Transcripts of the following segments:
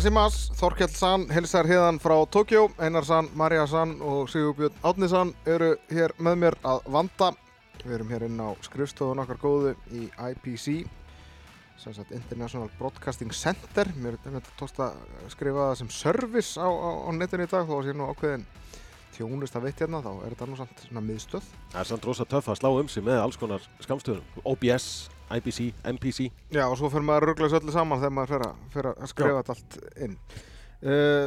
Asimas, Þorkjell Sann, Helsar Heðan frá Tókjó, Einar Sann, Marja Sann og Sigurbjörn Átni Sann eru hér með mér að vanda. Við erum hér inn á skrifstofun okkar góðu í IPC, sem sagt International Broadcasting Center. Mér er þetta tókst að skrifa það sem service á, á, á netinu í dag, þó að sé nú ákveðin þjónust að veitt hérna, þá er þetta nú samt svona miðstöð. Það er samt rosa töff að slá um sig með alls konar skamstöðum. OBS, IBC, MPC. Já, og svo fyrir maður að ruggla þessu öllu saman þegar maður fer að, fer að skrifa þetta allt inn. Uh,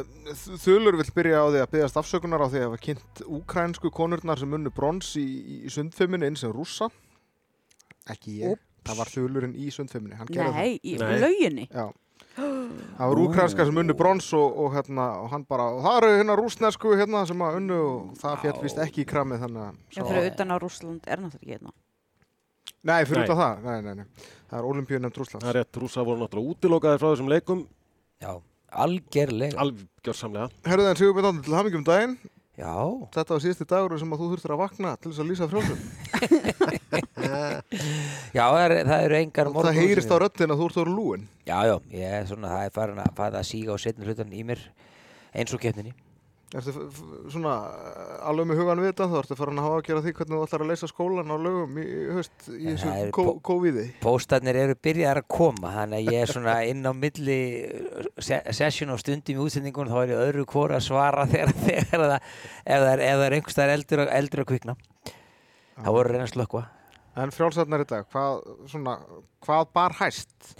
Þulur vill byrja á því að byggast afsökunar á því að hafa kynnt úkrænsku konurnar sem unnu brons í, í sundfimmunni inn sem rússa. Ekki ég, Úps. það var Þulurinn í sundfimmunni, hann gerði Nei, í Nei. lauginni. það. Já, það var úkrænska sem unnu brons og, og, hérna, og hann bara, og það eru hérna rúsnesku hérna sem að unnu og það fjall vist ekki í kramið þannig að... Já, fyrir utan á Rússland er náttúrulega ekki hérna. Nei, fyrir Nei. utan það, nei, nei, nei. Það er olimpíun nefnd Rússlands. Það er rétt, rúsa voru náttúrulega útilokaðir frá þessum leikum, Já, algerlega. algjörsamlega. Herðu en Sigurbjörn Átni til hamingjum daginn. Já, Þetta var síðusti dagur sem að þú þurftir að vakna til þess að lýsa frjálsum. já það, er, það eru engar Og það heyrist á röddin að þú ert orðin lúin. Já, já, ég er svona, það er farin að, farin að síga á setni hlutan í mér eins og keppninni. Ertu svona eh, alveg með hugan við þetta, þá ertu farin að hafa að gera því hvernig þú ætlar að leysa skólan á lögum í, haust í þessu COVID-i. Póstarnir eru byrjaðar að koma, þannig að ég er svona inn á milli se session og stundum í útsendingun, þá er ég öðru hvora að svara þegar, þegar það, ef það er, er einhverstaðar eldur, eldur að kvikna. Það voru að reyna að slökkva. En frjálsarnar í dag, hvað, svona, hvað bar hæst?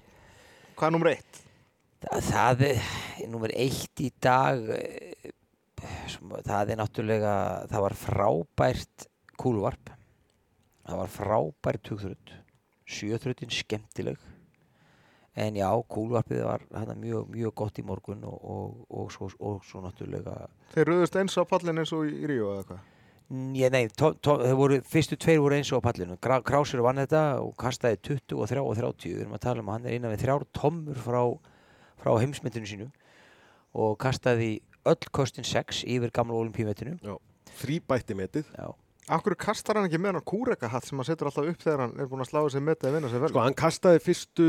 Hvað er nummer eitt? Það, það er, nummer eitt í dag, eh, það er náttúrulega, það var frábært kúluvarp. Það var frábært hugþrönd. Sjöþröndin skemmtileg. En já, kúluvarpið var mjög, mjög gott í morgun og, og, og, svo, og svo náttúrulega, Þeir rauðust eins á pallin eins og í, Ríó eða hvað? ég, nei, tó, tó, þeir voru, fyrstu tveir voru eins og á pallinu. Krá, Krásur vann þetta og kastaði 20 og 3 og 30. Við erum að tala um að hann er innan við þrjár tommur frá, frá heimsmyndinu sínu og kastaði öll kostin 6 yfir gamla olimpíumetinu. Þrýbætti metið. Já. Akkur kastar hann ekki með hann kúrekahatt sem hann setur alltaf upp þegar hann er búinn að slá þessi metið að vinna sér vel? Sko, hann kastaði fyrstu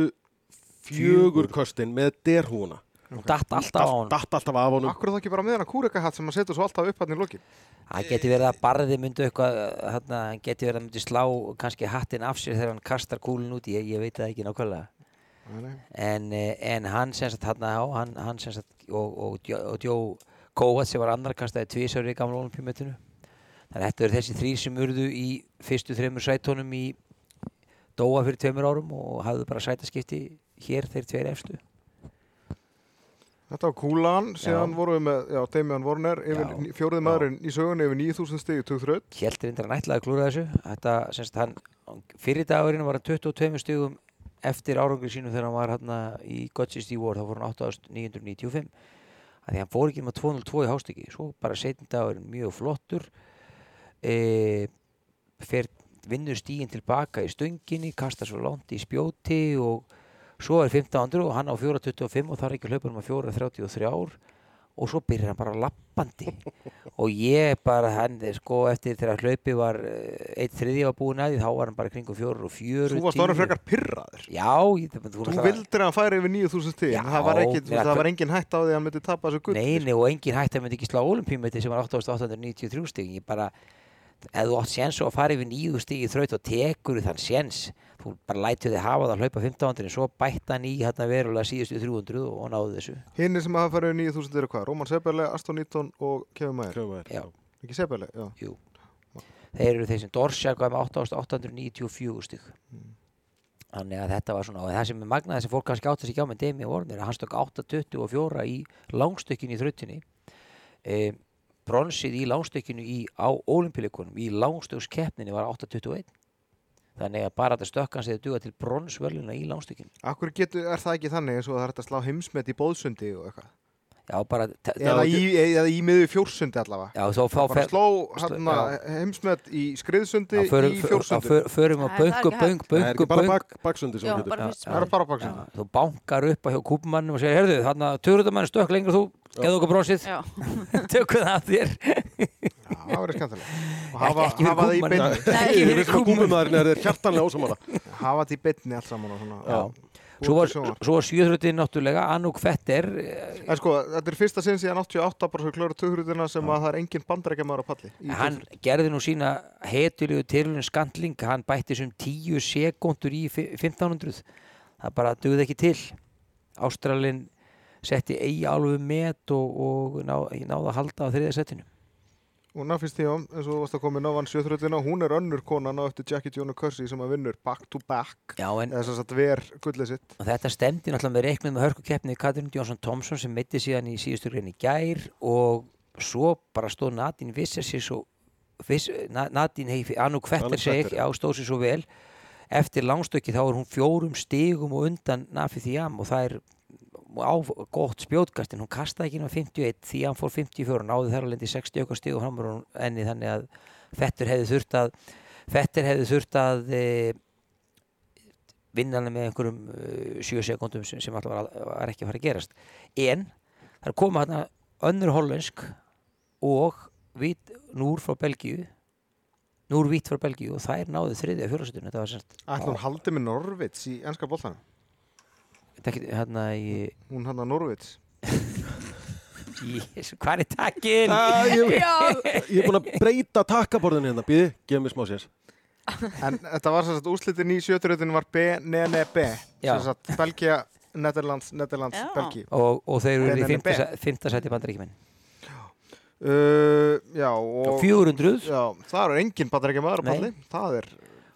fjögur köstin með derhúna. og datt alltaf á hann. Datt alltaf af honum. Akkur þá ekki bara með hann kúrekahatt sem hann setur svo alltaf upp hann í lokin? Það geti verið að barði myndu eitthvað, þarna, hann geti verið að myndi slá kannski hattin af sér þegar hann kastar kúlun út, ég, ég veit það ekki nákvæmlega. En, eh, en hann sem sagt hann á, hann, hann sem sagt, og, og, og Djó Kóat sem var annar kastaði tvísar í gamla olimpíumetinu. Þannig að þetta eru þessi þrý sem urðu í fyrstu þreymur sætónum í Dóa fyrir tveimur árum og hafðu bara sætaskipti hér þeir tveir efstu. Þetta var kúlan, síðan Já. vorum við með, já, Damian Warner, fjórið maðurinn í sögunni yfir 9000 stig í tugþröð. Hjeltir reyndar hann ætlaði að klúra þessu. Þetta, semst, hann, fyrir dagurinn var hann 22 stugum eftir árangri sínu þegar hann var hann í Godsist í vor, þá fór hann 8995. Þannig að hann fór ekki með 202 í hástöki. Svo bara setjum dagurinn mjög flottur. E, fer vinnur stíginn tilbaka í stönginni, kastar svo langt í spjóti og svo er 1500 og hann á 425 og það er ekki hlaupar um að 433 og svo byrjar hann bara lappandi og ég bara hann sko eftir þegar hlaupi var eh, einn þriði var búin að því þá var hann bara kringum fjóru og fjöru Þú varst orðin frekar pyrraður. já, ég, þú, vildir að hann færi yfir 9000 stig, Já, en það var, ekki, það var engin hætt á því að hann myndi tapa þessu gull. Nei, nei, og engin hægt að myndi ekki slá olimpíumeti sem var 8893 stig ég bara, ef þú átt séns á að fara yfir nýðu stig í þraut og tekur þann séns, þú bara lætur þið hafa það að hlaupa 1500 en svo bætt hann í hérna verulega síðustu 300 og, og náðu þessu Hinnir sem hafa farið yfir 9000 eru hvað? Róman Seberle, Aston Newton og Kevin Mayer. Ekki Seberle, já. Jú. þeir eru þeir sem Dorsja gaf með 8894 stig þannig að þetta var svona og það sem er magnað sem fólk kannski átti sig ekki á með Demi Warner að hann stök 824 í langstökkinu í þrautinni e, bronsið í langstökkinu í, á olimpíuleikunum í langstökskeppninni var 821 þannig að bara þetta stökkan séð duga til bronsvöluna í langstökkinu Akkur getur, er það ekki þannig eins og það er að slá heimsmet í bóðsundi og eitthvað? já bara Eða í, eða í miður fjórsundi allavega. já, þá fá Bara fer- sló hérna heimsmet í skriðsundi Já, förum- í fjórsundi. já, förum- að Nei, það er böngu, ekki böngu. Það er böngu, ekki bara böngu bak, baksundi sem Já, heitir. bara fyrst Það er bara baksundi. Já, þú bankar upp á hjá kúpmannum og segir, herðu, þarna törudamann stökk lengur þú, geðu okkur bronsið, Já. tökum það af þér. Það verður skemmtilega. Hafa, ekki hafa það í er ósamála. Hafa það í beinni allt saman og svona. Já. Svo var, var sjöþröttin náttúrulega Anouk Fetter eh, En sko, þetta er fyrsta sinn síðan 88 bara svo klóra tökurutina sem að það er engin bandarækjamaður á palli. hann tölfræði. gerði nú sína hetulegu tilhörun skandling hann bætti sem 10 sekundur í fi- 1500 það bara dugði ekki til Ástralin setti eigi alveg met og, og ná, náði að halda á þriðja setinu Og Nafis Tíum, eins og þú varst að koma inn á vann sjöþrötina, hún er önnur konan á eftir Jackie Jones Kersey sem að vinnur back to back. Já, en Eða þess að ver gullið sitt. og þetta stemdi náttúrulega með reiknum með hörkukeppni Katrin Jónsson Thompson sem meiti síðan í síðustu grein í gær og svo bara stóð Nadine vissi sér svo viss, Na- Nadine hei, Anouk Fetter Anouk seg, Fetter. já, stóð sér svo vel eftir langstöki þá er hún fjórum stigum og undan Nafi Þjám og það er á gott spjótkast en hún kastaði ekki ná 51 því hann fór 54 og náði þar alveg í 60 okkar stig og framur hún enni þannig að Fettur hefði þurft að Fettur hefði þurft að e, vinna hann með einhverjum uh, 7 sekundum sem, sem alltaf var, var ekki að fara að gerast en það er komað hérna önnur hollensk og vít, núr frá Belgíu núr vít frá Belgíu og þær náðu þriðja fjórasetunum þetta var semst Ætla hún haldi með Norvits í ennska boltanum. Ekki hérna í, Hún hann að Norvits. í hvað er takkin? Ah, ég, ég er búin að breyta takkaborðinu hérna, býði, gefum mér smá sér. En þetta var sem sagt úslitin í sjöþrötinu var B, ne, ne, B. Já. Sem sagt Belgia, Netherlands, Netherlands, Já. Belgi. og, og þeir eru í BNB. fymta, se- fymta seti bandaríkjumenn Uh, já, og... og 400 Já, það er engin bandarækjamaður á Nei. palli. Það er,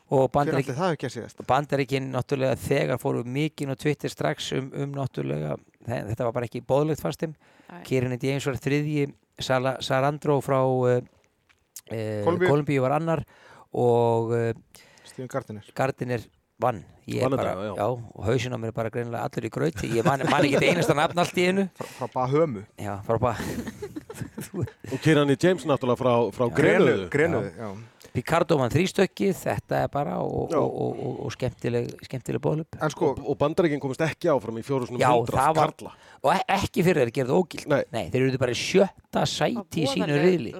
og hver bandarík, allir það ekki að síðast. bandaríkin náttúrulega þegar fóru mikið á Twitter strax um, um náttúrulega þe- þetta var bara ekki bóðlegt fannst þeim Nei. Kieran James var þriðji Sala, Sarandro frá uh. Kolumbíu var annar og uh, Stephen Gardiner. Gardiner vann bara, já. já, og hausin á mér er bara greinilega allur í grauti ég man, man ekki þetta einasta nafn allt í einu Frá, Bahömu. Og Kirani James náttúrulega frá, frá Grenuðu. Grenuðu, já. Picardo vann þrístökki, þetta er bara og, og, og, og, og skemmtileg, skemmtileg bóðlup En sko, Og, og bandaríkinn komist ekki áfram í fjórusunum það var- Karla. og e- ekki fyrir þeir gerðu ógild Nei. þeir eru bara í sjötta sæti í sínu riðli.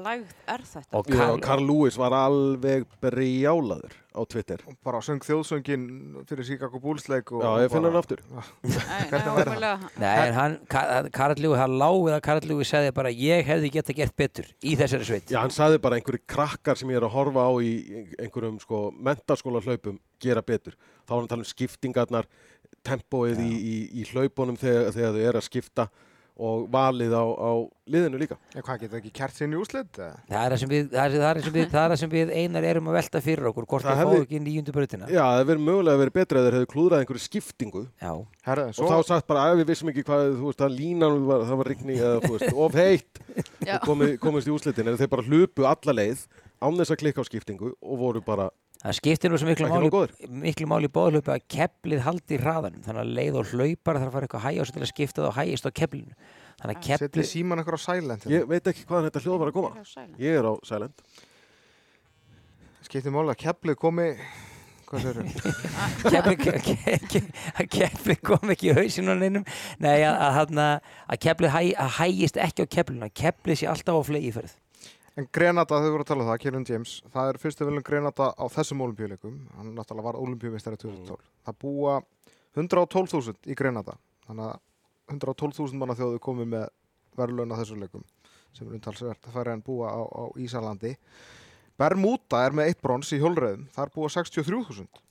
Og Carl Lewis var alveg brjálaður á Twitter. bara söng þjóðsöngin fyrir Chicago Bulls leik og Já, ég finn hann aftur. Nei, hann, Ka- Karl Lewis, hann lág eða Karl Lewis segði bara ég hefði geta gert betur í þessari sveit Já, hann sagði bara einhverju krakkar sem ég er að horfa á í einhverjum sko mentaskóla hlaupum gera betur. Þá var hann að tala um skiptingarnar, tempóið í, í, í hlaupunum þegar, þegar þau eru að skipta og valið á, á liðinu líka. En hvað geta ekki kert úslit? eða? það er það sem við, það er, það er sem við, það er það sem við einar erum að velta fyrir okkur hvort Það það fá ekki nýjundu brautina Já, það verið mögulega verið betra að þeir hefðu klúðrað einhverju skiptingu Já, Herra, og svo, þá sagt bara að við vissum ekki hvað, þú veist, að línan var, það var rigning eða, þú veist, of heitt komist í úslitin en þeir bara hlupu alla leið án þess að klikka á skiptingu og voru bara það skiptir nú svo miklu máli, miklu máli í bóðhlaupi að keflið haldi hraðanum. Þannig að leið og hlaupar þarf að fara eitthvað hæg á sig til að skipta það og hægist á keflinu þannig að setli keflið síman eitthvað á silent. hérna. ég veit ekki hvaðan þetta hljóð var að koma. Ég er á silent. Skiptir máli að keflið komi, hvað sér keflið ke, ke, ke, kefli kom ekki í hausinu á neinum. Nei að, að, að, að keflið hæ, að hægist ekki á keflinu að keflið sé alltaf á flegi ferð En Grenata, þau voru að tala um það, Kieran James, það er fyrstu viljum Grenata á þessum olimpíuleikum, hann náttúrulega var olimpíumistari 2012. Það búa 112.000 í Grenata, þannig að 112.000 manna þjóðu komið með verðlaun á þessum leikum, sem er umtalsvert að færa en búa á, á Ísalandi. Bermuda er með eitt brons í hjólreiðum, það er búa 63.000.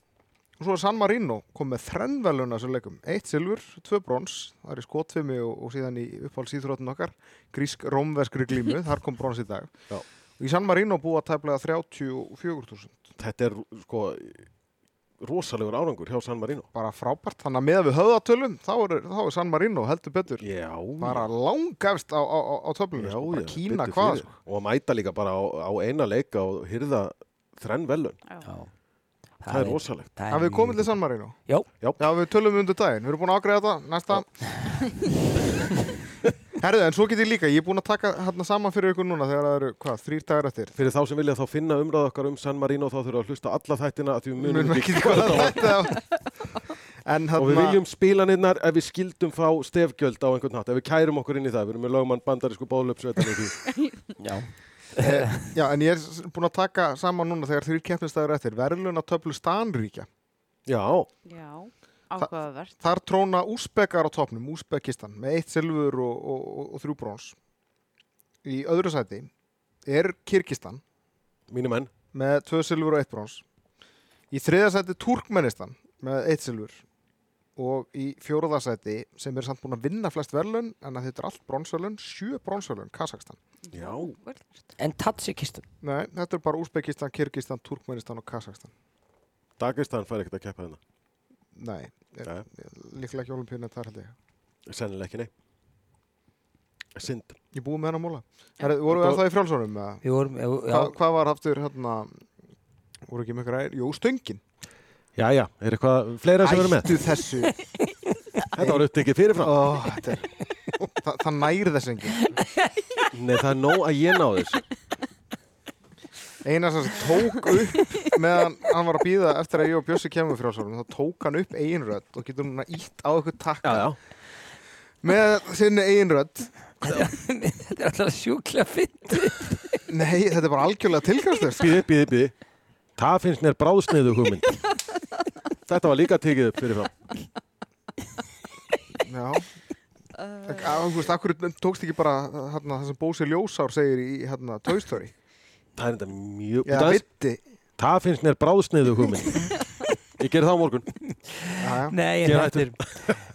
Og svo er San Marino kom með þrenn verðlaun á þessum leikum, eitt silfur, tvö brons, það er í skotfimi og, og síðan í uppáhaldsýþróttum okkar, grísk-rómverskri glímu, þar kom brons í dag. Já. Í San Marino búa tæplega 34.000. þetta er sko rosalegur árangur hjá San Marino Bara frábært. Þannig að með við höfðatölum, þá er, þá er San Marino heldur betur. já, Bara langafst á, á, á, töflunum. já, sko. Bara já, kína hvað. Sko. og að mæta líka bara á, á eina leika og hyrða þrenn velun Já. Það er rosalegt það er við komið til San Marino? Já. Já. Já, við tölum undir daginn. Við erum búin að ágreða þetta. Næsta. Herðu, en svo get ég líka. Ég er búin að taka hérna saman fyrir ykkur núna þegar það eru, hvað, þrýr dagar eftir. fyrir þá sem vilja þá finna umræð okkar um San Marino þá þurfa að hlusta alla þættina að því við Munum ekki hvað þetta á. En og við hérna, viljum spilanirnar ef við skildum fá stefgjöld á einhvern hátt ef við kærum okkur inn í það, við erum með lögmann bandarísku Já. Eh, já, en ég er búin að taka saman núna þegar þrýr keppnistæður eftir. Verðlun að töflu stanríkja. já, Já. ákvaðavert. Þar tróna úsbekar á topnum, Úsbekistan, með eitt silfur og, og, og, og þrjú brons. Í öðru sæti er menn, með tvö silfur og eitt brons. Í þriða sæti Turkmenistan með eitt silfur. Og í fjóruða sæti, sem er samt búin að vinna flest verðlun, en þetta er allt bronsverðlun, sjö bronsverðlun, Kazakstan. Já. En Tatsikistan Nei, þetta er bara Úsbekistan, Kirgistan, Turkmenistan og Kazakstan. Dagestan fær ekkert að keppa þarna. Nei, er, líklega ekki olimpíunni þar held ég. Sennilega ekki, nei. Sind. Ég búið með hennar múla. Herri, voru við alltaf í frjálsónum? eða? Við vorum, já, Hva, hvað var aftur hérna voru ekki ægir? Jú, stöngin Jæja, er eitthvað fleira sem verður með? Ættu þessu Þetta var upptekið fyrirfram. Ó, þetta er, það, það næri þess engin Nei, það er nóg að ég ná þessu. Einar sem tók upp meðan hann var að býða eftir að ég og Bjössi kemur frjálsónum þá tók hann upp einrödd og getur núna ítt á ykkur takka Já, já. með sinni einrödd Þetta er alltaf sjúklega fint Nei, þetta er bara algjörlega tilgangslöst Býði, býði, býði. Það finnst mér bráðsniðu hugmynd. Þetta var líka tekið upp fyrirfram. Já Þú veist, akkur tókst ekki bara það sem Bósi Ljósár segir í hérna, Toy Story Það er þetta mjög... Já, vitti það finnst mér bráðsniðu hugmynd. Ég ger það á morgun. Já, já Nei, þetta er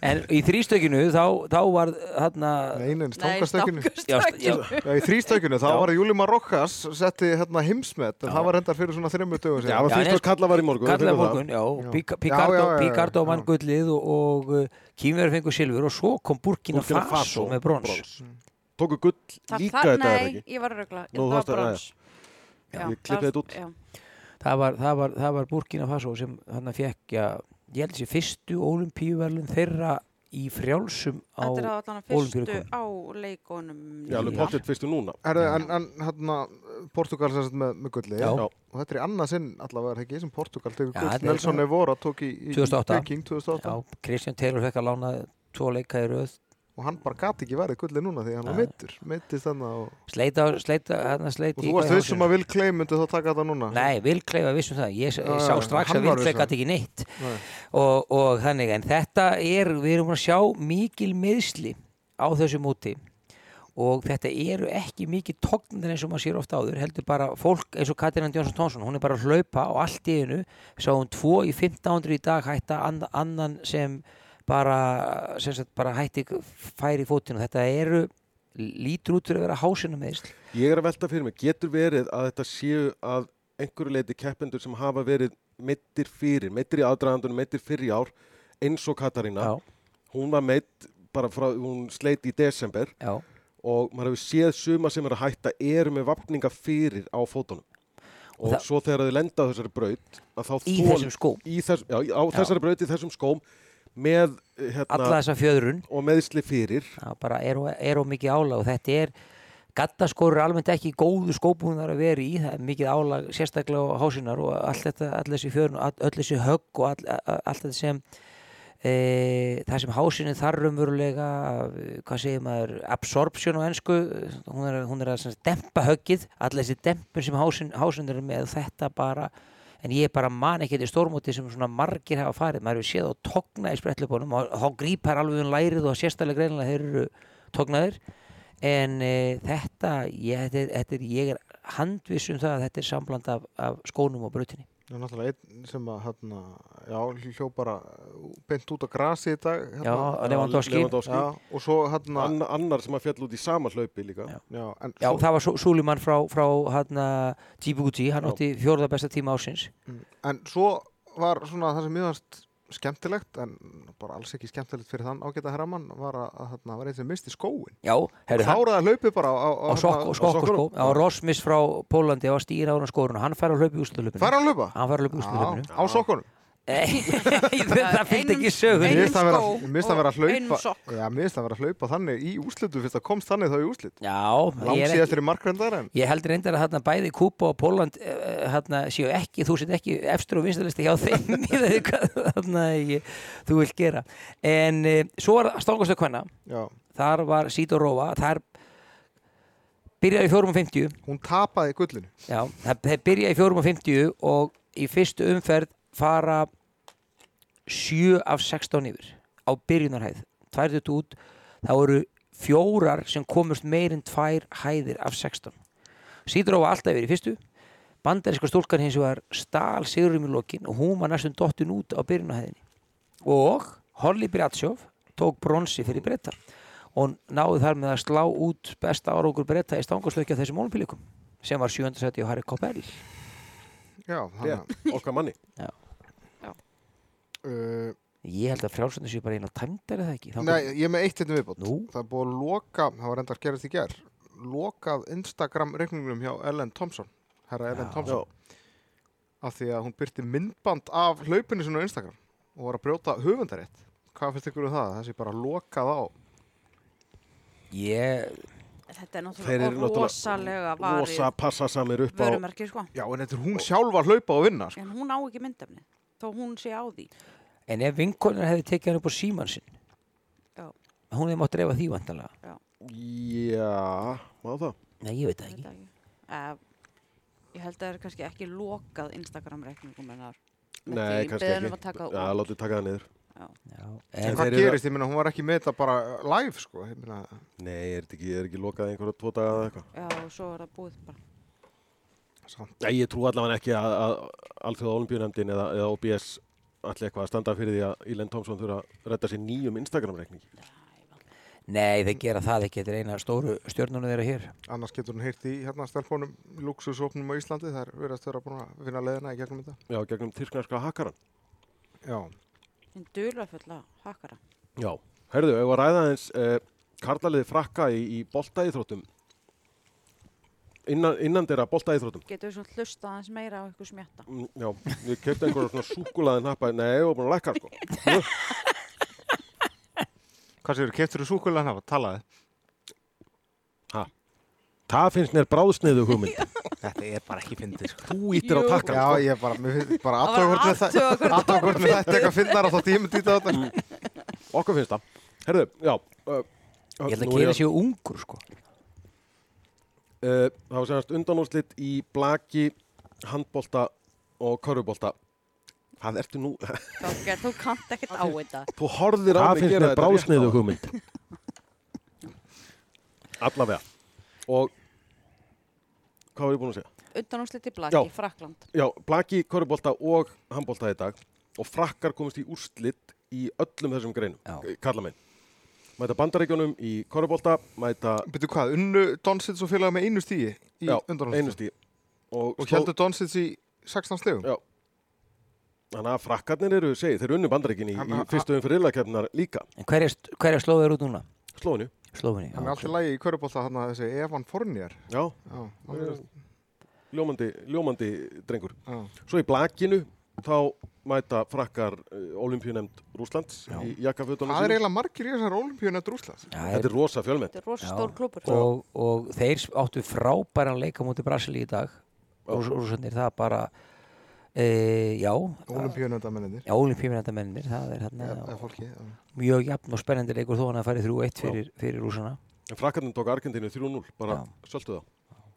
En í þrýstökinu þá, þá var hérna Nei, nei, Nei, stangastökkinu Já, st- já. stangastökkinu. Já, í þrýstökkinu, þá var Júli Marokkas setti hérna heimsmet, en Já. það var reyndar fyrir svona þreymur dögum Já, síðan. það nei, þú kalla var í morgun. Kallaði við fengum morgun, já, Já. Pica- Já, Picardo, vann gullið og, og uh, Kýmverður fengur silfur og svo kom Burkina, Faso, með brons það. Tóku gull líka þetta er Nei, ekki. ég var að regla. Það var brons. Já, ég klippið þetta út. Það var, það, var, það var Burkina Faso sem hann fekk, já, ég held þessi fyrstu olimpíuverlun þeirra í frjálsum á Þetta er allan að fyrstu á leikunum. Já, alveg pottitt fyrstu núna. Herðu, en, en hérna, Portugal sem sagt með, með gulli, Já. Já. og þetta er í annað sinn allavega, er það ekki, sem Portugal tekur Já, gull, Nelson Evora tók í, í 2008. Peking 2008, Já, Kristján Taylor fekk að lána tvo leika í röð og hann bara gati ekki verið gulli núna því hann var Já. meittur, meittist þannig og, sleita, sleita, hann sleita og þú varst vissum að Will Clay myndi þá taka þetta núna. Nei, Vilkleifa vissum það, ég, ég sá strax að var Vilkleif viss um gæti ekki neitt. Nei. og, og þannig, en þetta er, við erum að sjá mikil meðsli á þessu móti. Og þetta eru ekki mikið tóknir eins og maður sér ofta áður, heldur bara fólk eins og Katrín Jónsson Tónsson, hún er bara að hlaupa og allt í einu, við sáum tvo í 1500 í dag hætta ann- annan sem bara, sagt, bara hætti færi í fótinu, þetta eru lítur út fyrir að vera hásina meðsli Ég er að velta fyrir mig, getur verið að þetta séu að einhverju leiti keppendur sem hafa verið meittir fyrir, meittir í aðdragandunum, meittir fyrir í ár, eins og Katarína. Já, Hún var meitt bara frá, hún sleit í desember já, og maður hefur séð suma sem er að hætta eru með vapninga fyrir á fótunum. Og, það- svo þegar þau lenda á þessari braut, í þessum skóm í þess, já, á Já. þessari braut í þessum skóm með hérna, alla þessa fjöðrun. og meðsli fyrir. Það bara er, er og mikið álag og þetta er gattaskóru er almennt ekki góðu skópunar að vera í. Það er mikið álag sérstaklega á hásinar og allt þetta, all þessi fjörun all, öll þessi högg og all, all, allt þetta sem e, það sem hásinin þarf raunverulega e, hvað segir maður, absorption á ennsku hún er, hún er að dempa höggið. All þessi dempun sem hásin, hásin er með þetta bara en ég bara man ekki þetta stórmóti sem svona margir hafa farið, maður hefur séð á togna í sprettlöpunum og þá grípar alveg um lærið og sérstaklega greinilega þeir eru tognaðir. En e, þetta, ég, þetta, þetta ég er handviss um það að þetta er sambland af, af skónum og brutinni Það er náttúrulega einn sem að, hérna, já, hljó bara beint út á grasi í dag. Já, Hérna, Lewandowski. Lewandowski. já, og svo hérna, Ann, annar sem að fjall út í sama hlaupi líka Já. já, en Já, svo, það var Súlimann frá, frá hana, Djibouti, hann Já. átti fjórða besta tíma ásins en svo var svona það sem mjög varst skemmtilegt, en bara alls ekki skemmtilegt fyrir þann ágæta herramann, var að, að hérna, var einn sem misti skóin. Já, herri, hann, Kláraði að hlaupi bara á, á, á skokk skok, skó, á Rosmis frá Pólandi á stýra á hann skórun og hann fær að að að í úslutlöpinu Já, á sokkunum. Það fylgdi ekki skó mér finnst það að vera að hlaupa þannig í úslitu, fyrst það komst þannig þá í úslit. Já, Langt ég er ekki síðast er í markrendar en Ég held reyndar að hérna bæði Kúpa og Póland uh, hérna séu ekki, þú sett ekki efstur og vinstalisti hjá þeim. Þú vilt gera. En uh, svo var stangastu kvenna. Já, þar var Sít og Róa. Þar byrjaði í 4.50 hún tapaði gullinu. já, það, það byrjaði í 4.50 og í fyrstu umferð fara sjö af 16 yfir á byrjunarhæð, tvær þetta út. Þá eru fjórar sem komust meir en tvær hæðir af 16 Sýtur á alltaf yfir í fyrstu. Bandaríska stúlkan hins vegar stál sigurum í lokin og hún var næstum dottin út á byrjunarhæðinni. Og Holly Bradshaw tók bronsi fyrir breyta og náði þar með að slá út besta árókur breyta í stangarstökja þessum olimpíuleikum sem var sjöndasæti á Harry Coppell. Já, að Rétt, okkar manni uh, Ég held að frjálsöndu séu bara eina tæmdar eða ekki Þangað- Nei, ég er með eitt hérna viðbót Nú? Það er búið að loka, það var reyndar gerist í ger lokað Instagram reikningum hjá Ellen Thompson herra Ellen Já. Thompson af því að hún byrti myndband af hlaupinu sinni á Instagram og var að brjóta höfundarétt Hvað finnst ykkur um það? Það sé bara lokað á Ég, Þetta er náttúrulega rosalega varið rosa passa samir upp á vörumerki sko. Já, en þetta er hún sjálf að hlaupa og vinna sko. En hún á ekki myndefni þó hún sé á því en ef vinkonir hefði tekið hann upp á síman sinn Já. hún hefði mátt dreifa því vantanlega Já, má það Nei, ég veit það ekki það ekki. Uh, ég held að það er kannski ekki lokað Instagram reikningum en það er með Nei, því kannski beðnum ekki að taka Já, það út. látið taka það niður Já. En En, hvað þeir eru- gerist? Ég meina, hún var ekki með þetta bara live sko. Ég meina, Nei, er þetta ekki, er ekki lokað einhverja tvo daga eða eitthvað Já, og svo er það búið bara. samt. Já, ég trú allavega ekki að, að Alþjóða olimpíunemdin eða, eða OBS allir eitthvað að standa fyrir því að Ílen Thompson þurfa að redda sér nýjum Instagram-reikningi. nei, þeir gera það ekki Þetta er eina stóru stjörnunum þeirra hér Annars getur hún heyrt í hérna stelpunum luxusopnum á Íslandi Það er verið að vera búin að finna leðina í gegnum þetta Já, gegnum tyrknarska hakaran. Já, Þinn dula fulla hakara. Já. Herðu, ef að ræða eins eh, karlaliði frakka í, í boltaíþróttum innan, innan þeirra boltaíþróttum. Getur við svona hlusta aðeins meira á ykkur smjatta. Mm, Já, ég kefti einhverja svona súkulaði nappa, nei, ég var búin að lækka sko. hvað séu, keftur þú súkulega hafa, talaði Það finnst mér bráðsniðu hugmynd. Þetta er bara ekki fyndið sko. Þú ítir á takkan Já, sko. ég bara, mér finnst bara Það var aðtöða hvort með þetta eitthvað finnar á þá tíma dýta þetta Okkur finnst það. Herðu, já. Ég held að er gera sér ungur sko Uh, það var semast undanúrslit í blaki, handbolta og körfubolta. Hvað ertu nú? Þorgeir, þú kannt ekkert á þetta. Þú horfðir á Það mig finnst gera mér þetta bráðsniðu rétt á. hugmynd Allavega. Og hvað var ég búin að segja? Undanúslit í blaki, Já. Frakland. Já, blaki, körfubolta og handbolta í dag og frakkar komist í úrslit í öllum þessum greinum, kalla megin. Mæta bandaríkjónum í körfubolta, mæta Byrju hvað, unnu Donsits og félaga með einu stíi í já, undanúrslitum? einu stíð. Og, Og heldur Donsits í 16 stegum? Já. Þannig að frakkarnir eru, segi, þeir eru unnu bandaríkin í, Hann- í hann- fyrstu umfyrir illakefnar líka. En hverja, hverja slóðu er út núna? Slóinu. Slóðinni Hann er alltaf lægi í körubólta hann að þessi Evan Fournier Já, Já, hann er, ljómandi, ljómandi drengur. já. Svo í blakinu þá mæta frakkar olimpíunemnd Rúslands Já. í jakkafötunum Það er eiginlega margir í þessar olimpíun eftir Úslands Já, Þetta er rosa fjölmenn. Þetta er rosa stór klúpur. og, og þeir áttu frábæran leika mútið Brasili í dag Já. Rúsarnir, það er bara e, já Olimpíun eftir mennir já, olimpíumennandamennir það er hérna Eða fólki já. mjög jafn og spennandi leikur þó hann að færi 3-1 fyrir, fyrir rúsana En frakkarnir tók Argentínu 3-0, bara söldu það.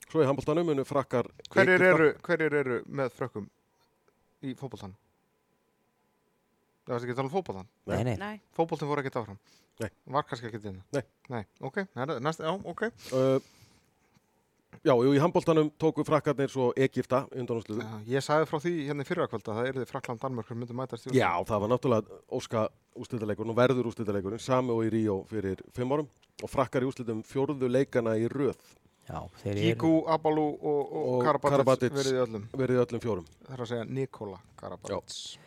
Svo í handbóltanum frakkar Hverjir eru, hverjir eru með frökkum í fótboltan? Það varst ekki að tala um fótboltan nei, nei, Nei, Fótboltin fór ekki áfram? Nei. Var kannski ekki inn Nei. Nei, ok, næst, já, ok. Uh, já, jú, í handbóltanum tóku frakkarnir svo Egipta undanúsliðu. já, Ég sagði frá því hérna í fyrrakvölda Það er þið Frakland Danmörkur myndu mætast í Já, það var náttúrulega óska úrslitaleikurinn og verður úrslitaleikurinn sami og í Ríó fyrir fimm árum og frakkar í úrslitum fjórðu leikana í röð. Já, þeir eru Kíku, Abalú og, og, Og Karabatic Karabatic. verið í öllum. öllum fjórum. Það er að segja Nikola Karabatic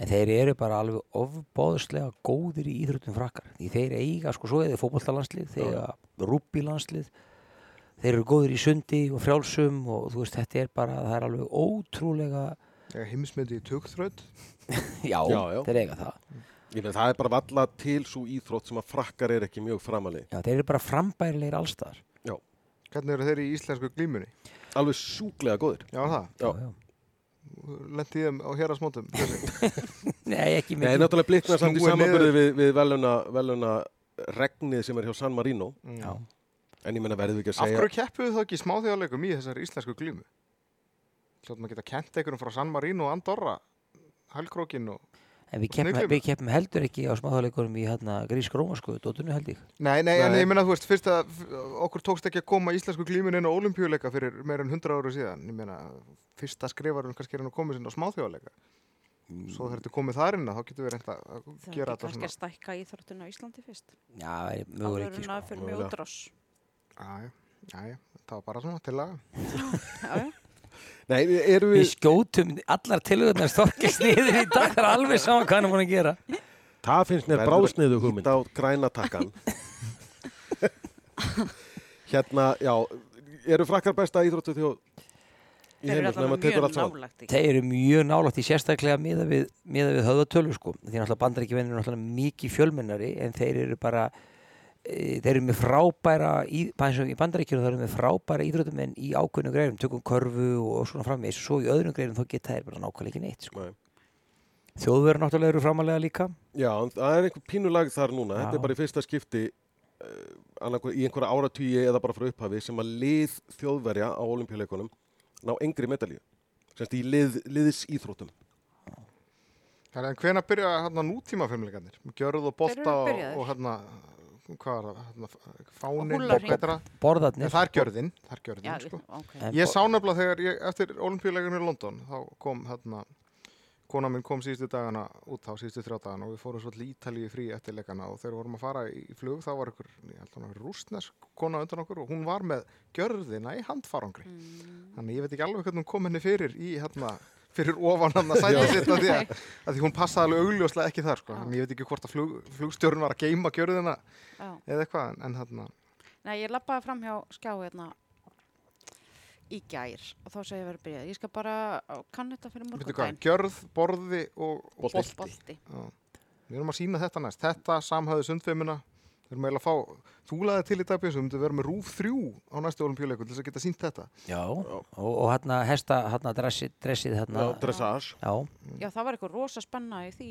en þeir eru bara alveg ofbóðslega góðir í íþróttum frakkar því þeir eiga, sko, svo er þeir fótbollalandslið þeir eiga rúbílandslið þeir eru góðir í sundi og frjálsum og þú veist, þetta er bara, það er alveg ótrúlega Heimsmyndi í tugþröð já, Já, já. þeir eiga það Ég með það er bara valla til svo íþrótt sem að frakkar er ekki mjög framaleg. já, þeir eru bara frambærilegir allstaðar Hvernig eru þeir í íslensku glímunni? Alveg sjúklega góðir. Já, það, Já. Lendi þeim á hérasmótum nei, ekki Nei, mikið náttúrulega blikna samt í samanbyrði við, við veluna, veluna regnið sem er hjá San Marino. já. En ég menna verðum við ekki að Af segja... hverju keppuðu þá ekki smáþjóðleikum í þessari íslensku glímu? Hljótt maður geta kent einhverjum frá San Marino og Andorra Hælkrókin og En við keppum, við keppum heldur ekki á smáþáleikurum í hérna grís grómasku, dóttunni held ég. Nei, nei, en Nei. ég meina, þú veist, fyrst að okkur tókst ekki að koma íslensku glímun inn á olimpíuleika fyrir meir en 100 ára síðan. Ég meina, fyrsta skrifarum kannski er hann að koma sinna á smáþjóðleika. Svo þegar þetta er komið þar inn að þá getum við reynda að Það er gera ekki þetta kannski svona. að stækka íþróttuna á Íslandi fyrst. Já, það er möguleiki, en sko. að fyrir mjög útrás. Já, já, já, það var bara svona til að. Nei, Við við, skjótum allar tilhugurnar storkist niður í dag, það er alveg saman hvað hann er búin að gera. það finnst bráðsniðu að hugmynd á græna takkan. hérna, já, eru frakkar besta íþróttu þjóð í allavega tekur mjög allt saman? ekki? Þeir eru mjög nálægt í sérstaklega miða við, miða við höfðatölu sko. Því náttúrulega bandaríkjavennir eru náttúrulega mikið fjölmennari en þeir eru bara þeir eru með frábæra í, bara eins og í bandaríkjunum þeir eru með frábæra íþrótumenn í ákveðnum greinum, tökum körfu og svona framvegis svo í öðrum greinum þá geta þeir bara nákvæmlega ekki neitt sko. Nei. Þjóðverður náttúrulega eru framalega líka Já, en það er einhver pínulag þar núna. Þetta Já. er bara í fyrsta skipti uh, í einhverja áratvíi eða bara frá upphafi sem að lið þjóðverja á olimpíuleikunum ná engri medalju. Semst í lið, liðs íþróttum. En hvena byrja hérna nútíma filmleikarnir? Gjörð og bolta og, og hérna, hvað er það? Og fánin, húllarhring. betra. Borðarnir En það er gjörðin, það er gjörðin, Já, sko. ok. En Ég sá nefnilega þegar ég, eftir olimpíuleikarnir í London, þá kom hérna, kona minn kom síðustu dagana út á síðustu þrjá dagana og við fórum svolítið ítalíu frí eftir leikana og þegar við vorum að fara í flug þá var ykkur, ég held að hann var rústnesk kona undan okkur og hún var með gjörðina í handfarangri. Mm. Þannig ég veit ekki alveg hvernig hún kom henni fyrir í hérna, fyrir ofan hann að sæta sitt að því að, að því hún passaði alveg augljóslega ekki þar sko. Þannig ég veit ekki hvort að flug, flugstjórn var að geima gjörðina Já. eða eitthvað en, en hérna, Nei, ég lappaði fram hjá skjá hérna í gær og þá segi ég verið byrjað. Ég skal bara kannu þetta fyrir morgundaginn. gjörð, borði og Bolti. bolti. Bolti. Já. Við erum að sína þetta næst. Þetta samhæðu sundfimuna. Við erum eiginlega að fá, þú laðið til í dag Björnsson, við myndum vera með rúf þrjú á næstu olimpíuleikum til þess að geta sínt þetta. Já, og, og hérna hesta, hérna dressið, dressið hérna, Já, dressage. já, Já, það var eitthvað rosa spenna í því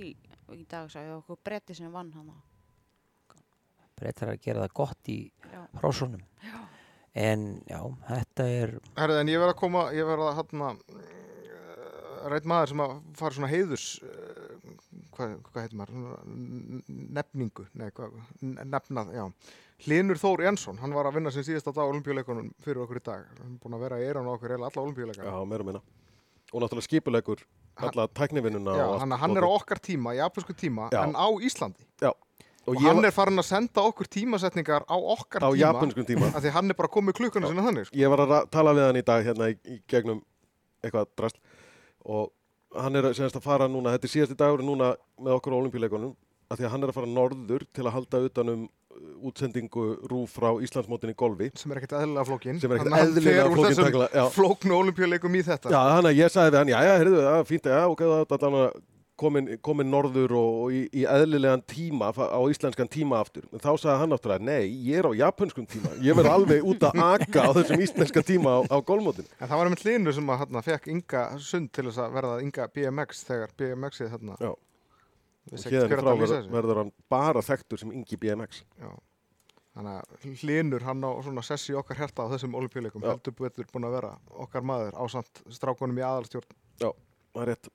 í dag, sagði eitthvað bretti sem vann hana. breytar að gera það gott í Já. hrósunum. En já, þetta er, Herðu, en ég verð að koma, ég verð að hérna, rætt maður sem að fara svona heiðurs, uh, hvað, hvað heitir maður, nefningu, nei, hvað, n- nefnað, já. Hlinur Þór Jensson, hann var að vinna sem síðast á dag olimpíuleikunum fyrir okkur í dag. Hann er búin að vera í eran á okkur eða alla olimpíuleika. Já, meira og minna. Og náttúrulega skipulegur alla tæknivinnuna. Já, og hann, hann er á okkar tíma, japansku tíma, Já. en á Íslandi. Og Og, ég hann var er farin að senda okkur tímasetningar á okkar á tíma. tíma. Af því hann er bara komið klukkuna sinna þannig. Sko. Ég var að tala við hann í dag hérna í, í gegnum eitthvað drast og hann er semst að fara núna, þetta er síðasti dagur núna með okkur á olimpíuleikunum að því að hann er að fara norður til að halda utanum uh, útsendingu rúf frá Íslandsmótin í golfi Sem er ekkert eðlilega flókin. sem er ekkert Þannig að hann eðlilega fer úr flókin þessum. Flóknu olimpíuleikum í þetta. já, hann að ég sagði við hann, já, já, heyrðu, já, fínt, já, ok, það er allan komin, komin norður og, og í, í eðlilegan tíma á íslenskan tíma aftur en þá sagði hann náttúrulega, nei, ég er á japanskum tíma ég verð alveg út að aka á þessum íslenska tíma á, á golfmótin En það var einmitt hlinu sem að hérna, fekk Inga sund til þess að verða Inga BMX þegar BMX-ið þarna. Já. Og hérna frá að verður, verður hann bara þekktur sem Ingi BMX Já. Þannig að hlinur hann á svona sessi okkar herta á þessum olimpíuleikum. Já. Heldur betur búin að vera okkar maður á samt strákunum í aðalstjórn. það er rétt,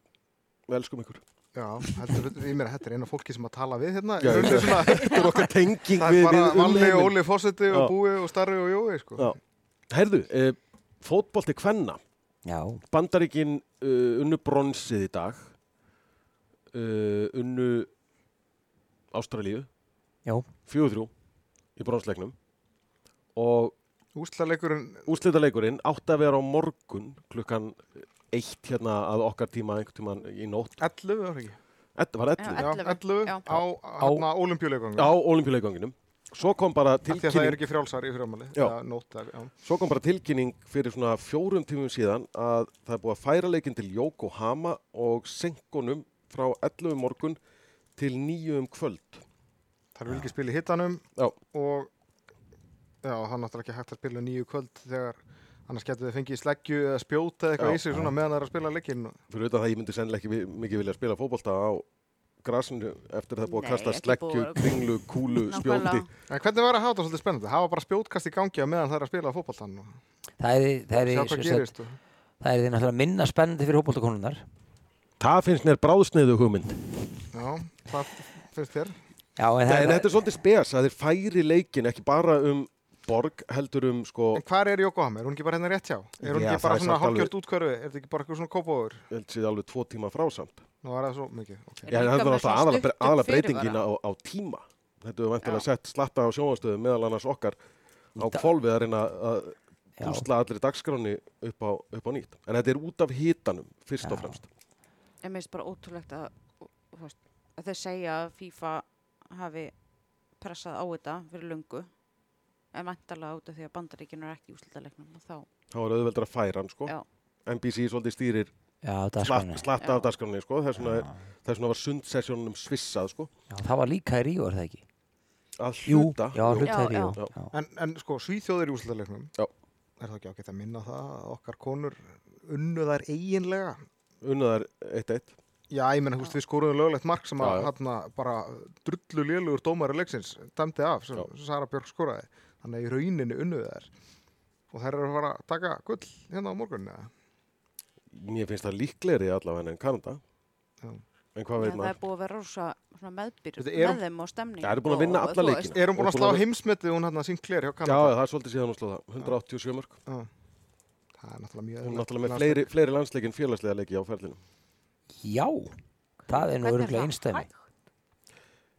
við elskum ykkur Já, heldur mér að þetta er eina fólki sem að tala við hérna. Já, þetta er okkar tenging það við, er bara við Valli og. Óli Fossetti og. Búi og Starri og Jói, sko. Já. Herðu, e, fótbolti kvenna já, Bandaríkin uh, unnu bronsið í dag uh, unnu Ástralíu já, fjögur þrjú í bronsleiknum og Úslaleikurinn, úrslitaleikurinn átti að vera á morgun klukkan eitt hérna að okkar tíma einhvern tíman í nótt 11, var ekki? Þetta var Já, 11 Já, 11, 11 já. á, hérna, olimpíuleikunum. á olimpíuleikanginum svo kom bara að það er tilkynning ekki frjálsar í frjámali. Já. Nótar, já. svo kom bara tilkynning fyrir svona fjórum tímum síðan að það er búið að færa leikinn til Yokohama og senkunum frá 11 um morgun til 9 um kvöld Það er vil ekki spila í hittanum Já. og já, það er náttúrulega ekki hægt að spila nýju kvöld þegar annars getur þið fengið sleggju eða spjóta eða eitthvað í sig svona meðan það er að spila leikinn. fyrir auðvitað það ég myndi sennilega ekki mikið vilja spila fótbolta á grasinu eftir að það búið að kasta sleggju, kringlu, kúlu, spjóti. En hvernig var að hafa þetta svolítið spennandi? Það var bara spjótkast í gangi á meðan það er að spila fótboltan og það er, það er, það er því náttúrulega minna spennandi fyrir hópoltakonunar Það finnst mér bráðsneiðu hugmynd. Já, hvað finnst þér? Já, en En það, þetta er svolítið spes að þeir færi leikin ekki bara um borg, heldur um sko, En hvað er Yokohama? Er hún ekki bara hérna rétt hjá? Er hún Já, ekki bara svona samt alveg- hálfgjört útkörfi? Er þetta ekki bara eitthvað svona kópáður? ég held sér alveg tvo tíma frá samt. Nú var það svo mikið. ok. Já, líka það alltaf aðalega breytingina á, á tíma. Þetta er vantilega sett slatta á sjónvastöðum meðal annars okkar á kvolfið að reyna að púsla allir dagskráni upp á, upp á nýtt. En þetta er út af hitanum, fyrst og Já. fremst. En mér finnst bara ótrúlegt að, að þeir segja að FIFA hafi pressað á þetta fyrir löngu en vantarlega út af því að bandaríkinu er ekki og þá, Þá er auðveldur að færa hann, sko. Já. NBC svolítið stýrir slatta af dagskráni, sko. Þess vegna, er- þess vegna var sundsessjónunum svissað, sko. Já, það var líka í Ríó, er það ekki? Að Jú, hluta. já, hluta Já, já. Já. En, en sko, Svíþjóðir í úrslutaleiknum, Já. er það ekki ágætt að minna á það að okkar konur unnu þær eiginlega? Unnaðar 1-1. Já, ég menna, veist, við skoruðum löglegt mark sem að Já, já. bara drullu lélugur dómari leiksins dæmdi af sem Já. Sara Björk skoraði. Þannig að í rauninni unnuðu þær. Og þær eru að fara að taka gull hérna á morgunni. eða? Mér finnst það líklegri allavega en Kanada. Já. En hvað veit það maður? er búið að vera rosa er- með þeim og stemning. Það eru búin að vinna alla leikina. Er hún búin að slá heimsmetið hún hérna Sinclair hjá Já, Kanada? það er svolítið síðan hún slóð það. 187 mörg. Já. Það er náttúrulega mjög Hún er náttúrulega með fleiri, fleiri landsleikin félagslega leiki á ferlinu. Já, það er nú öruglega það einstæmi.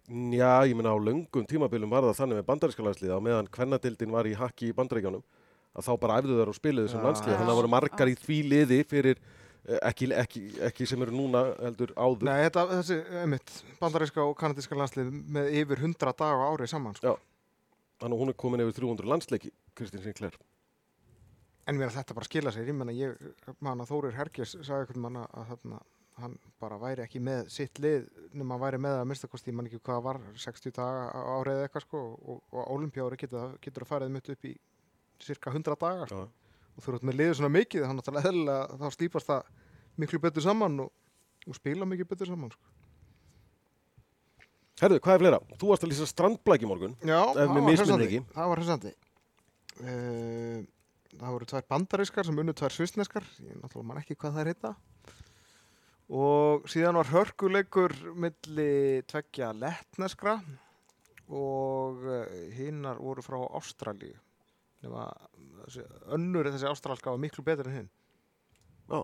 Já, ég meina á löngum tímabilum var það þannig með bandaríska landsliða og meðan kvennadildin var í hakki í bandaríkjónum að þá bara æfðu þær og spiluðu sem Já. landslið þannig að Já. það voru margar í því liði fyrir eh, ekki, ekki, ekki sem eru núna heldur áður. Nei, þetta, þessi, einmitt, bandaríska og kanadíska landslið með yfir 100 daga á ári saman, sko. Þannig að hún er komin yfir 300 landsleiki, Kristín Sinclair. En mér að þetta bara skila sér, ég menna, ég, man að Þórir Hergjes sagði einhvern manna að þarna, hann bara væri ekki með sitt lið nema hann væri með að minnstakosti, ég man ekki hvað var, 60 daga árið eitthvað, sko, og, og olimpjári getur, getur að farið mitt upp í cirka 100 daga, sko. Og þú ert með liður svona mikið, þannig að eðlilega þá slípast það miklu betur saman og, og spila mikið betur saman, sko. Herðu, hvað er fleira? Þú varst að lýsa strandblæk í morgun. Já, það var hressandi. ekki. Það voru tvær bandarískar sem unnu tvær svissneskar. Ég náttúrulega man ekki hvað það er heita. Og síðan var hörkuleikur milli tveggja lettneskra og uh, hinnar voru frá Ástralíu. Önnur þessi ástralska var miklu betur en hinn. Já.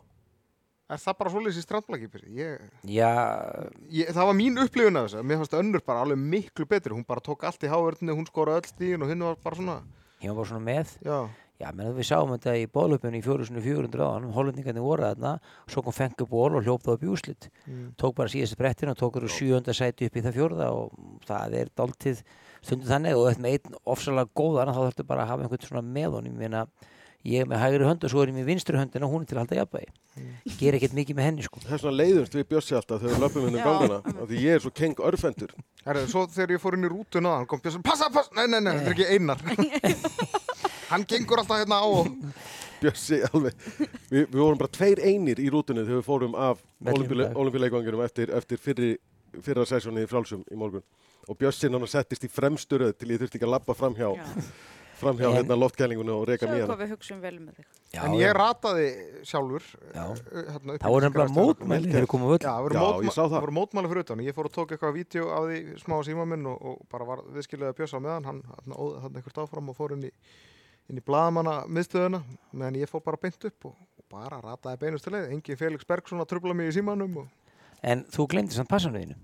Er það bara svolítið í strandblaki? Ég, það var mín upplifun af þessu. Mér fannst önnur bara alveg miklu betur. Hún bara tók allt í háverðinni, hún skoraði öll stíðin og hinn var bara svona, ég var bara svona með. já. Já, menn við sáum þetta í bólöpunni í 4400 áðan, hollendingarnir voru þarna, svo kom fengu ból og hljóp það upp í úslit. Mm. Tók bara síðast brettin og tók eru sjöunda sæti upp í það fjórða og það er dáltið stundum þannig og þetta með einn ofsalega góðan þá þurftu bara að hafa einhvern svona með honum. Ég meina, ég er með hægri hönd og svo er ég með vinstri höndin og hún er til að halda jafnvægi. Ég ger ekkert mikið með henni sko. Það er svona leiðumst við bjössi alltaf þegar við löpum hann hann gengur alltaf hérna á og, Bjössi alveg. Vi, við vorum bara tveir einir í rútunni þegar við fórum af olimpíuleikanginum eftir, eftir fyrri, fyrra sessóni í frálsum í morgun. Og Bjössi náttúrulega settist í fremsturöð til ég þurfti ekki að labba framhjá, Já. framhjá En- hérna loftkælingunni og reka Sjáðu mér. hvað við hugsaum vel með þig. Já, en já. ég rataði sjálfur. Já. uh, Hérna, upp Það voru nefnilega mótmæli þegar við komum völd. Já, það Já, mótma ég sá það. voru mótmæli fyrir utan. Ég fór og tók eitthvað vídeo af því smá síma minn og, og bara var viðskilega bjössa á meðan. Hann hann óði hann einhvert áfram og fór inn í, inn í blaðamanna miðstöðuna. Meðan ég fór bara beint upp og, og bara rataði beinustu leið. Engi Felix Bergsson að trubla mig í símanum. Og, En þú glemdi samt passanuðinu.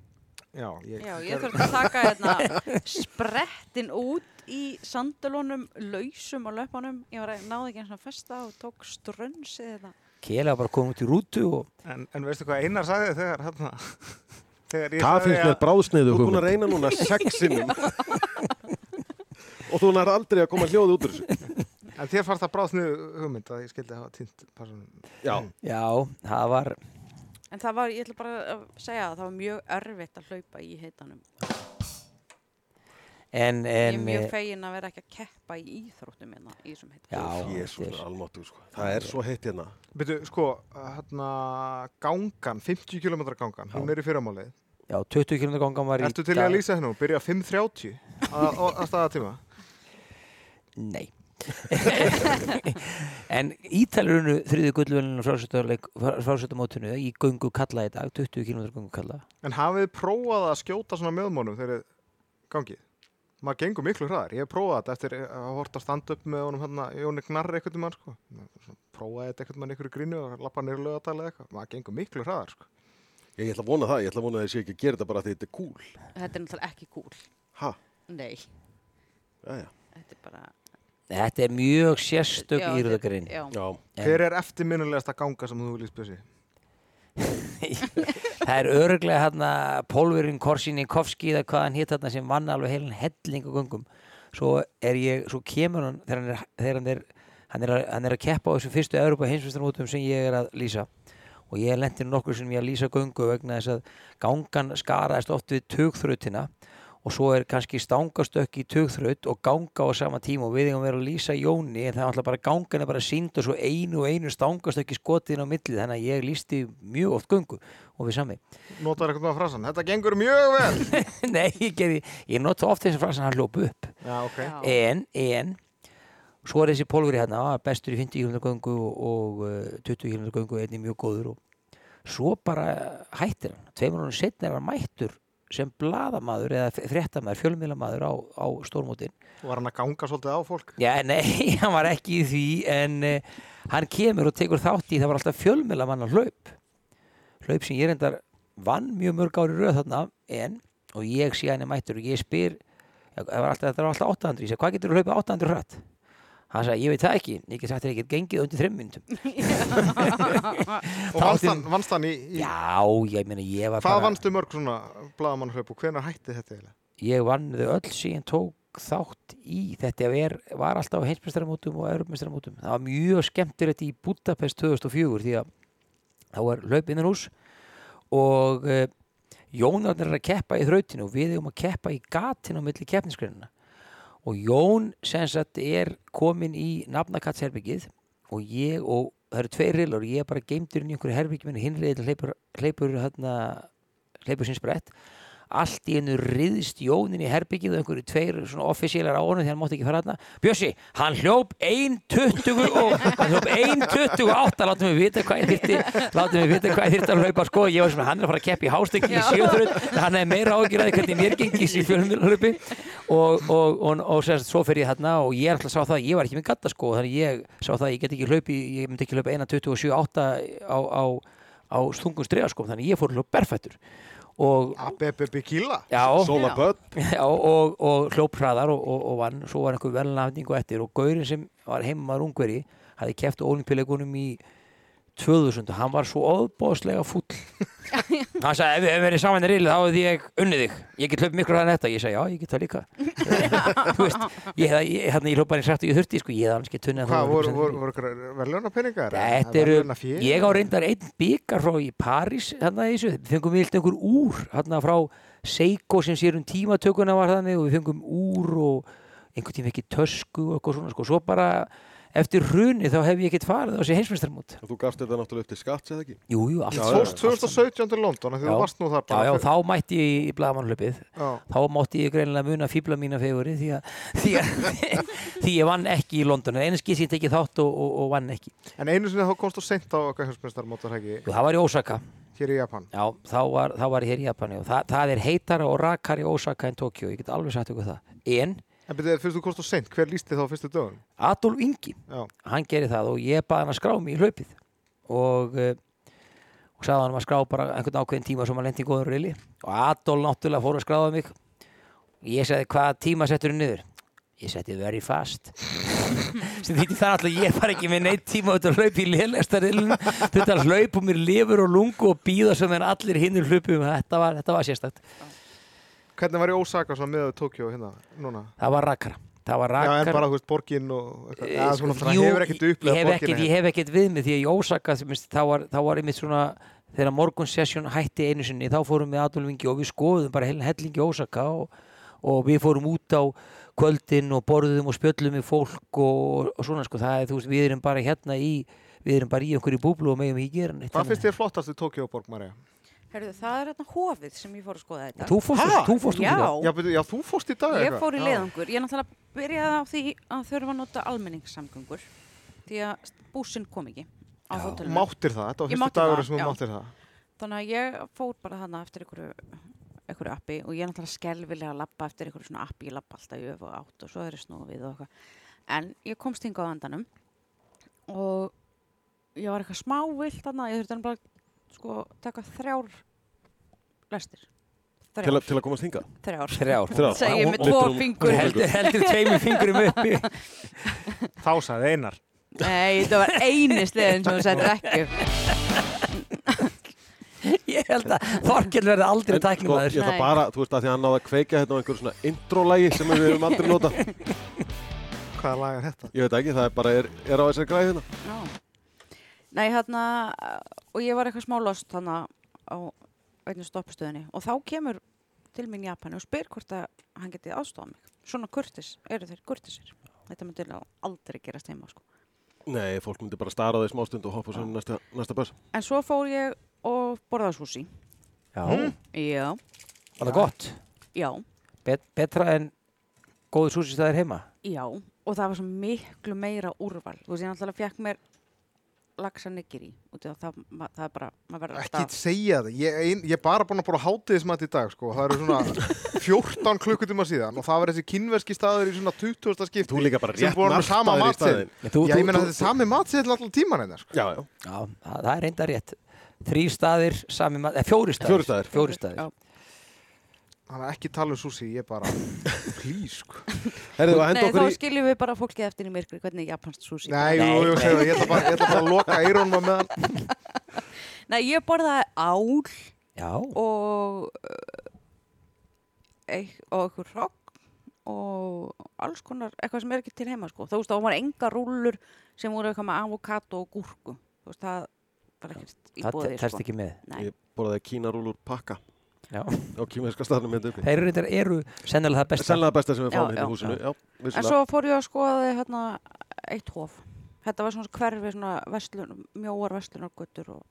já, ég, Já, ég þurfti að taka hérna sprettin út í sandalónum, lausum á löpunum. Ég var að náði ekki eins og festa og tók strönsið þetta. Kela var bara komin út í rútu og En, en veistu hvað Einar sagði þegar hérna þegar ég Það sagði að bráðsneiðu Þú er búin að reyna núna sexinum. og þú nær aldrei að koma hljóði út úr þessu. en þér fannst það bráðsniðu hugmynd að ég skildi hafa týnt. Já, já, það var En það var, ég ætla bara að segja að það var mjög erfitt að hlaupa í heitanum. en, Ég er en mjög eh, fegin að vera ekki að keppa í íþróttum hérna í þessum heitum. Já, Jésús, almáttu, sko. Það er svo heitt hérna. Byrju, sko, hérna gangan, 50 km gangan, hún er í fyrramálið. já, 20 km gangan var í Ertu til dag- að lýsa hennu? Byrja 5.30 að, á- að staða tíma? Nei, en Ítalurinu þriði gullvelinu frásöldamótinu í göngu kalla í dag 20 km göngu kalla En hafið þið prófað að skjóta svona mjöðmónum þegar þið gangið? Maður gengur miklu hraðar. Ég hef prófað þetta eftir að horta stand upp með honum hérna Jóni Gnarr eitthvað mann sko. Svona Prófaði þetta eitthvað mann ykkur í grínu og lappa nýr lögatali eitthvað. Maður gengur miklu hraðar sko. Ég, ég ætla að vona það, ég ætla að vona að þið sé ekki að gera þetta bara því þetta er cool. Þetta er náttúrulega ekki cool. Ha? Nei, Jæja. þetta er bara... Þetta er mjög sérstök. En- Hver er eftirminnilegasta ganga sem þú viljið spjösi? Það er örglega hérna Pólverinn Korsininkovski eða hvað hann hitt hérna sem vann alveg heilin helling á göngum. Svo er ég, svo kemur hann þegar hann er, þegar hann er, hann er, að, hann er að keppa á þessu fyrstu Európa heimsvistarmótum sem ég er að lýsa. Og ég lendi nokkur sem ég að lýsa göngu vegna þess að gangan skaraðist oft við tugþrautina. og svo er kannski stangastökk í tugþraut og ganga á sama tíma og við eigum að vera að lýsa Jóni en það er alltaf bara gangan er bara sínd og svo einu og einu stangastökk í skotin á milli þannig að ég lýsti mjög oft göngu og við sami Notar eitthvað frasan? Þetta gengur mjög vel! Nei, ég gerði, ég nota oft þess að frasan hann hljóp upp Já, ok. Já. en, en svo er þessi pólveri hérna bestur í 50 km göngu og, og uh, 20 km göngu einnig mjög góður og svo bara hættir hann tveimur honum setna er hann mættur sem bladamaður eða fréttamaður fjölmiðlamaður á, á stórmótin Var hann að ganga svolítið á fólk? Já, nei, hann var ekki í því en uh, hann kemur og tekur þátt í það var alltaf fjölmiðlamanna hlaup hlaup sem ég reyndar vann mjög mörg ári röð þarna en, og ég sé hann er mættur og ég spyr það var alltaf, þetta var alltaf 800, ég segi hvað getur þú hlaupið 800 hratt? Hann sagði, ég veit það ekki, ég get sagt þér ekki gengið undir þreim myndum Og vannst hann, vannst hann í, í Já, ég meina ég var hvað bara vannstu mörg svona blaðamannhlaup og hvenær hætti þetta eiginlega? ég vann þau öll síðan tók þátt í þetta er, var alltaf á heimsmeistaramótum og europmeistaramótum það var mjög skemmtilegt í Budapest 2004 því að þá var hlaup innan hús og uh, Jónarnir er að keppa í þrautinu og við eigum að keppa í gatinu á milli keppnisgreinina og Jón sem sagt er komin í nafnakatsherbyggið og ég og það eru tveir rillar og ég er bara geimdur inn í einhverju herbyggi minni hinriðil hleypur, hleypur, hérna, hleypur síns brett allt í hennu riðst Jónin í herbyggið og einhverju tveir svona offisílar á honum þegar hann mátti ekki fara þarna. Bjössi, hann hljóp 1.20 og hann hljóp 1.28 látum við vita hvað ég þyrti látum við vita hvað ég þyrti að hlaupa sko. Ég var svona, hann er að fara að keppa í hástökki í Já. sjöþröð. Hann er meira ágjörði hvernig mér gengis í fjölumhlaupi og, og, og, og sérst, svo fer ég þarna og ég er alltaf sá það að ég var ekki með gatta sko. Þannig ég sá það að ég get ekki hlaupi ég myndi ekki hlaupa 1.27.8 á, á, á stungum strega sko. Þannig ég fór að hlaupa berfættur og ABBB Kíla? já, Sola Já. Bud. Já, og, og hljóp hraðar og, og, og vann svo var einhver velnafningu eftir og Gaurin sem var heimmaður ungveri hafði keft olimpíuleikunum í 2000 og hann var svo óbóðslega fúll. Hann sagði ef við hefum verið saman í riðli þá hefði ég unnið þig. Ég get hlaup miklu hraðan þetta ég sagði já ég get það líka. Þú veist ég, ég, hérna, ég hljóp bara í og ég þurfti sko ég hefði ekki tunnið Hvað, voru, voru, voru ykkur verðlunarpeningar? Þetta eru, ég á reyndar einn byggar frá í París þarna í þessu, við fengum vilt einhver úr þarna frá Seiko sem sér um tímatökuna var þannig og við fengum úr og einhvern tíma ekki tösku og eitthvað svona sko, svo bara eftir hruni þá hef ég ekkert farið á þessi heimsmeistarmót. Og þú gafst þetta náttúrulega upp til skatts eða ekki? Jú, jú, allt. Já, Þú fórst 2017 til London, af því Já. þú varst nú þar Já, bara. já, fyrir- þá mætti ég í blagamannhlaupið já. þá mátti ég greinilega muna fíbla mína feguri því að, því að því ég vann ekki í London en einu skýr ég tekið þátt og, og, og vann ekki En einu sinni þá komst þú seint á okkar heimsmeistarmót, var það ekki, og það var í Osaka hér í Japan. Já, þá var, þá var ég hér í Japani og það, það er heitara og rakari Osaka en Tokyo, ég get alveg sagt ykkur það en En byrjuð, fyrst þú komst þú seint, hver lísti þá á fyrstu dögun? Adolf Ingi, Já. hann gerir það og ég baði hann að skrá mig í hlaupið. Og, uh, og sagði hann um að skrá bara einhvern ákveðin tíma sem hann lendi í góður reyli og Adolf náttúrulega fór að skráða mig. Og ég sagði hvað tíma settur hann niður? Ég setti very fast. Sem þýtti það alltaf ég var ekki með neitt tíma út að hlaupa í lélegsta reilinu þetta hlaup og mér lifur og lungu og býða sem en allir hinnur hlaupum þetta var, þetta var sérstakt Hvernig var í Osaka svona með Tókjó hérna, núna? það var rakara það var Já, rakara en bara, þú veist, borgin og eitthvað. Eh, Já, svona, sko, það jú, hefur ekkert ég upplegað borgin. ekkert, ég hef ekkert við mig því að í Ósaka þá var, var einmitt svona þegar morgun session hætti einu sinni þá fórum við Adolfingi og við skoðum bara hellingi Ósaka og, og við fórum út á kvöldin og borðum og spjöllum við fólk og, og svona sko það er þú veist við erum bara hérna í við erum bara í einhverju búblu og megum ekki gera neitt Hvað finnst þér flottast í Tókjó borg, Marja? Herðu, það er hérna hofið sem ég fór að skoða þetta. Þú fórst, þú fórst út í Já. það. Já, já, þú fórst í dag Ég fór í leiðangur. Ég náttúrulega byrjaði á því að þurfa að nota almenningssamgöngur því að búsinn kom ekki á Já. hótelinu. Máttir það, þetta var fyrstu dagur sem þú máttir það. Þannig að ég fór bara þarna eftir einhverju, einhverju appi og ég náttúrulega skelvilega að lappa eftir einhverju svona appi. Ég lappa alltaf í öf og átt og svo er ég eitthvað. En ég komst hinga á andanum og ég var eitthvað smá vilt þarna. Ég þurfti bara sko taka þrjár lestir. Til, til að komast hingað. Þrjár. Þrjár. Þrjár. Segi ég Hún- með tvo fingur. Heldur, heldur tveimur fingurum uppi. Þá sagði Einar. Nei, þetta var eini sleðin sem þú settir ekki. Ég held að Þorkell verði aldrei sko, tæknimaður. ég ætla bara, þú veist að því að hann náði að kveika hérna á einhverju svona intro-lægi sem við höfum aldrei nota. Hvaða lag er þetta? Ég veit ekki, það er bara, er, er á þessari græði hérna. Já. Nei, hérna, og ég var eitthvað smá lost þarna á einu stoppustöðinni og þá kemur til mín Japani og spyr hvort að hann geti aðstofað mig. Svona kurtis, eru þeir kurtisir? Þetta myndi aldrei gerast heima, sko. Nei, fólk myndi bara stara á því smástund og hoppa svo í næsta, næsta börs. En svo fór ég og borðaði súsi. Já, Já. var það gott? Já. Bet, betra en góðu súsistæðir heima? Já. Og það var svo miklu meira úrval. Þú veist, ég náttúrulega fekk mér lagsa út af það, það er bara, maður verður Ekki segja það. Ég, ein, ég er bara búin að búin að hátiðismat í dag, sko. Það eru svona 14 klukkutíma síðan og það var þessi kynverski staður í svona 20. skipti. Þú líka bara rétt í Já, ég meina þetta er sami matseðil allan tíman einnig, sko. Já, já. Já, það, það er reynda rétt. Þrý staðir, sami maður, eh, fjóri staðir. Þannig að ekki tala um sushi, ég er bara, sko. Að Nei, þá í... skiljum við bara fólkið eftir í myrkri hvernig japansk sushi. Nei, jú, jú, nei. segðu það, ég ætla bara, ég ætla bara að loka eirónum á meðan. Nei, ég borðaði ál Já, og og einhver hrogg og alls konar, eitthvað sem er ekki til heima sko. Þú veist, þá var enga rúllur sem voru eitthvað með avokado og gúrku. Þú veist, það var ekkert í það bóði telst sko. ekki með. Nei. Ég borðaði kínarúlur pakka. Á kýmverska staðnum hérna. Þeir eru eru sennilega það besta. Sennilega besta sem við Já, fáum hérna já, í húsinu. Já, En vissulega. svo fór ég að skoða hérna eitt hof. Þetta var svona hverfi, svona vestlun, mjóar vestlunargötur og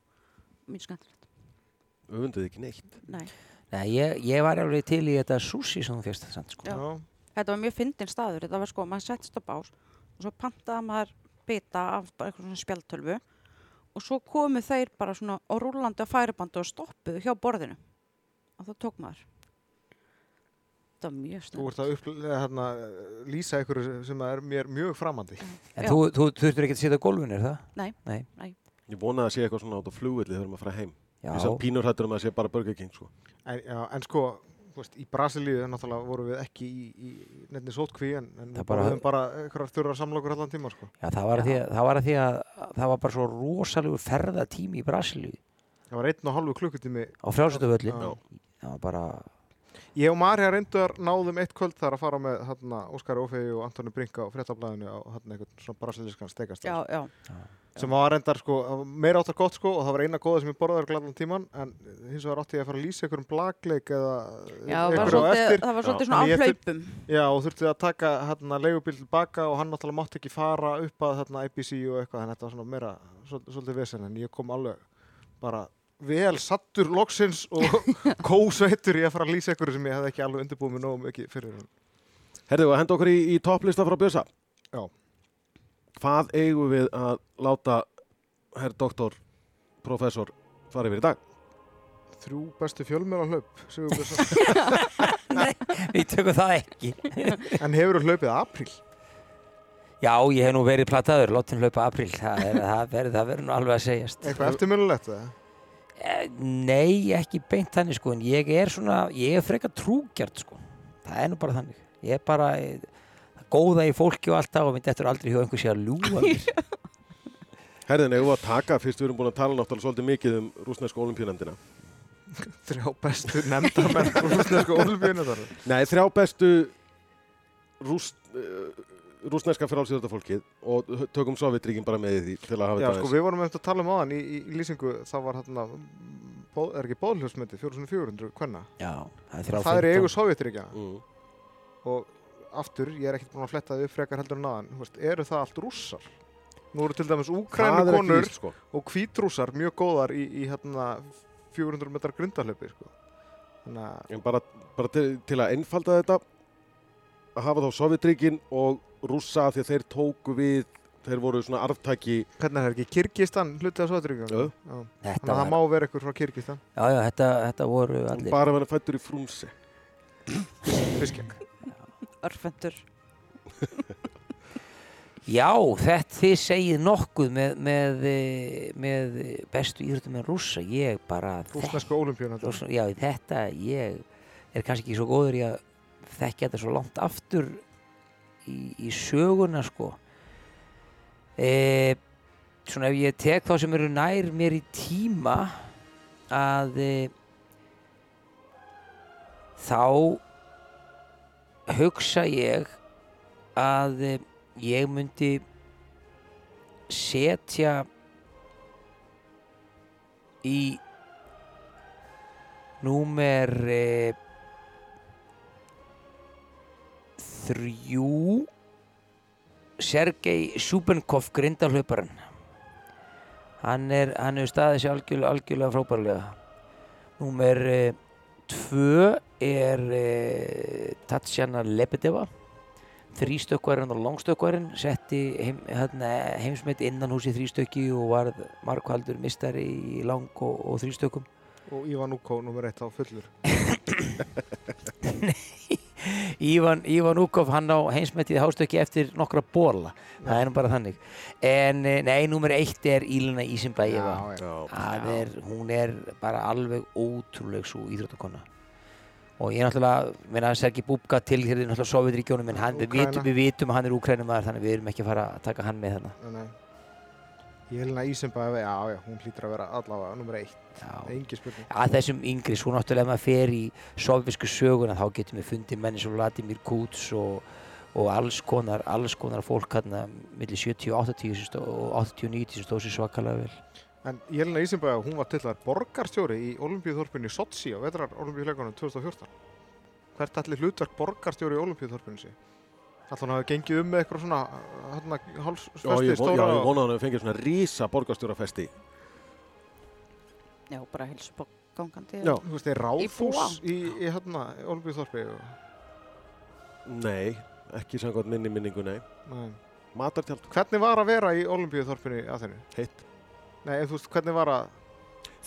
mjög skemmtilegt. Við vunduð ekki neitt. Nei. Nei, ég, ég var alveg til í þetta sushi sem þú fyrst samt, sko. Já. Já. Þetta var mjög fyndin staður. Þetta var sko, maður settist á bás og svo pantaði maður bita af eitthvað svona spjaldtölvu og svo komu þeir bara svona á rúlandi á færibandu og stoppuðu hjá borðinu og þá tók maður. Þetta var mjög Þú snöð. ert að upplega, hérna, lýsa ykkur sem er mér mjög framandi. En Já. þú, þú þurftur ekki að setja á gólfinu, er það? Nei. Nei. Nei. Ég vonaði að sé eitthvað svona át á flugvilli þegar maður fara heim. Ég samt pínur hættur um að sé bara Burger King, sko. En, já, en sko, þú veist, í Brasilíu náttúrulega vorum við ekki í, í nefni sótkví en, en við bara- bara, einhverjar þurra samlokur allan tíma, sko. Já, það var, að því að, það var að því að það var bara svo rosalegur ferðatími í Brasilíu Það var einn og halvu klukkutími. á frjálsölduvöllin. Já. Það var bara, Ég og Marja reyndar náðum eitt kvöld þar að fara með hérna, Óskar Ófegi og Antoni Brinka á fréttablaðinu á hérna, einhvern svona brasilískan já. sem var reyndar sko, meira áttar gott sko og það var eina góða sem ég borðaði glæðan tíman en hins vegar átti ég að fara að lýsa einhverjum blagleik eða Já, það var einhverju á eftir það var svolítið svona á Þannig ég þurft- hlaupum. Já, og þurfti að taka hérna leigubíl tilbaka og hann náttúrulega mátti ekki fara upp að hérna IBC og eitthvað þannig að þetta var svona meira svolítið, svolítið vesen vel sattur loksins og kósveitur í að fara að lýsa einhverju sem ég hefði ekki alveg undirbúið mig nógu mikið fyrir. Herðu, að henda okkur í, í topplista frá Bjösa. Já. Hvað eigum við að láta herr doktor, professor, fara yfir í dag? Þrjú bestu fjölmjöla hlaup Sigur Björnsson. við tökum það ekki. en hefur þú hlaupið apríl? Já, ég hef nú verið plataður, látum hlaupa april, það er- það verður það verður nú alveg að segjast. Eitthvað eftirminnulegt eða? Eh, Nei, ekki beint þannig sko, en ég er svona, ég er frekar trúgjart sko. Það er nú bara þannig. Ég er bara, eh, það góða í fólki og alltaf og myndi eftir aldrei hjá einhver sé að ljúga mér. Herðin, eigum við að taka, fyrst við erum búin að tala náttúrulega svolítið mikið um rúsnesku olimpíunendina. Þrjá bestu nefndamenn rúsnesku þar. Nei, þrjá bestu rúst, uh, rúsneska frálsýðarfólkið og tökum Sovjetríkin bara með í því til að hafa Já, þetta sko, við vorum eftir að tala um aðan í, í, í lýsingu, það var hérna, er ekki bóðljósmyndi, 4400, hvenna? Já, það er þrjá Það er eigu Sovjetríkja mm. og aftur, ég er ekkert búin að fletta þau upp frekar heldur en aðan, þú veist, eru það allt rússar? Nú eru til dæmis Það úkrænu ekki konur víst, sko. og hvítrússar mjög góðar í, í hérna, 400 metrar grundarhlaupi sko. þannig að En bara, bara til, til að einfalda þetta að hafa þá Sovjetríkin og rússa af því að þeir tóku við þeir voru svona arftæki hvernig er það ekki Kyrkistan hlutið að Sovjetríkjum Jú. þannig Þetta að það má vera ykkur frá Kyrkistan já, já, þetta, þetta voru allir. bara verið fættur í frúnsi fiskjeng Örfendur. Já, þetta þið segið nokkuð með, með, með bestu íþróttum en rússa. Ég bara, Rússa, já, þetta, ég er kannski ekki svo góður í að þekkja þetta svo langt aftur í, í söguna, sko. E, svona ef ég tek þá sem eru nær mér í tíma að e, þá hugsa ég að e, ég myndi setja í númer þrjú. Sergei Sjúbenkov grindarhlauparinn hann er hann hefur staðið sér algjörlega, algjörlega frábærlega. Númer e, tvö er e, Tatjana Lebedeva. Þrýstökkvarinn og langstökkvarinn setti heim, hérna, heimsmet innan húsi þrýstökki og var markvaldur mistari í lang og, og þrýstökkum og Ivan Uko nummer eitt á fullur Ívan, Ívan Úkov hann á heimsmetið hástökki eftir nokkra bóla það er nú bara þannig. En eh, nei, númer eitt er Ílina er, hún er bara alveg ótrúleg svo íþróttakonna og ég náttúrulega, minna Sergi Búbka til hér er náttúrulega Sovjetríkjónum en hann, við, vitum, við vitum að hann er úkrænumæður þannig við erum ekki að fara að taka hann með þarna Nei, nei. Jelena Ísenbæði, já, já, hún hlýtur að vera allavega nummer eitt, Já. engi spurning. að þessum yngri, svo náttúrulega maður fer í sovjísku söguna þá getum við fundið menni svo Vladimir Kuts og, og alls konar, alls konar fólk hérna millir 70 og 80 sem stó, og 80-90 sem stóð sér svakalega vel En Jelena Ísenbæði, hún var til þar borgarstjóri í Olimpíuþorpinu í Sochi á vetrar Olimpíuleikunum 2014. Hvert allir hlutverk borgarstjóri í Olimpíuþorpinu sé? Alltaf hann hafi gengið um með eitthvað svona, hérna, hálsfesti, von, já, stóra. ég vonaði að við fengið svona rísa borgarstjórafesti Já, bara hilsu på gangandi. Já. Þú veist, er ráðhús í, í hérna, Olimpíuþorpi? Nei, ekki samkvæmt minni minningu, nei Nei. Matartjald, Hvernig var að vera í Olimpíuþorpinu að þeirri? heitt Nei, en þú veist, hvernig var að,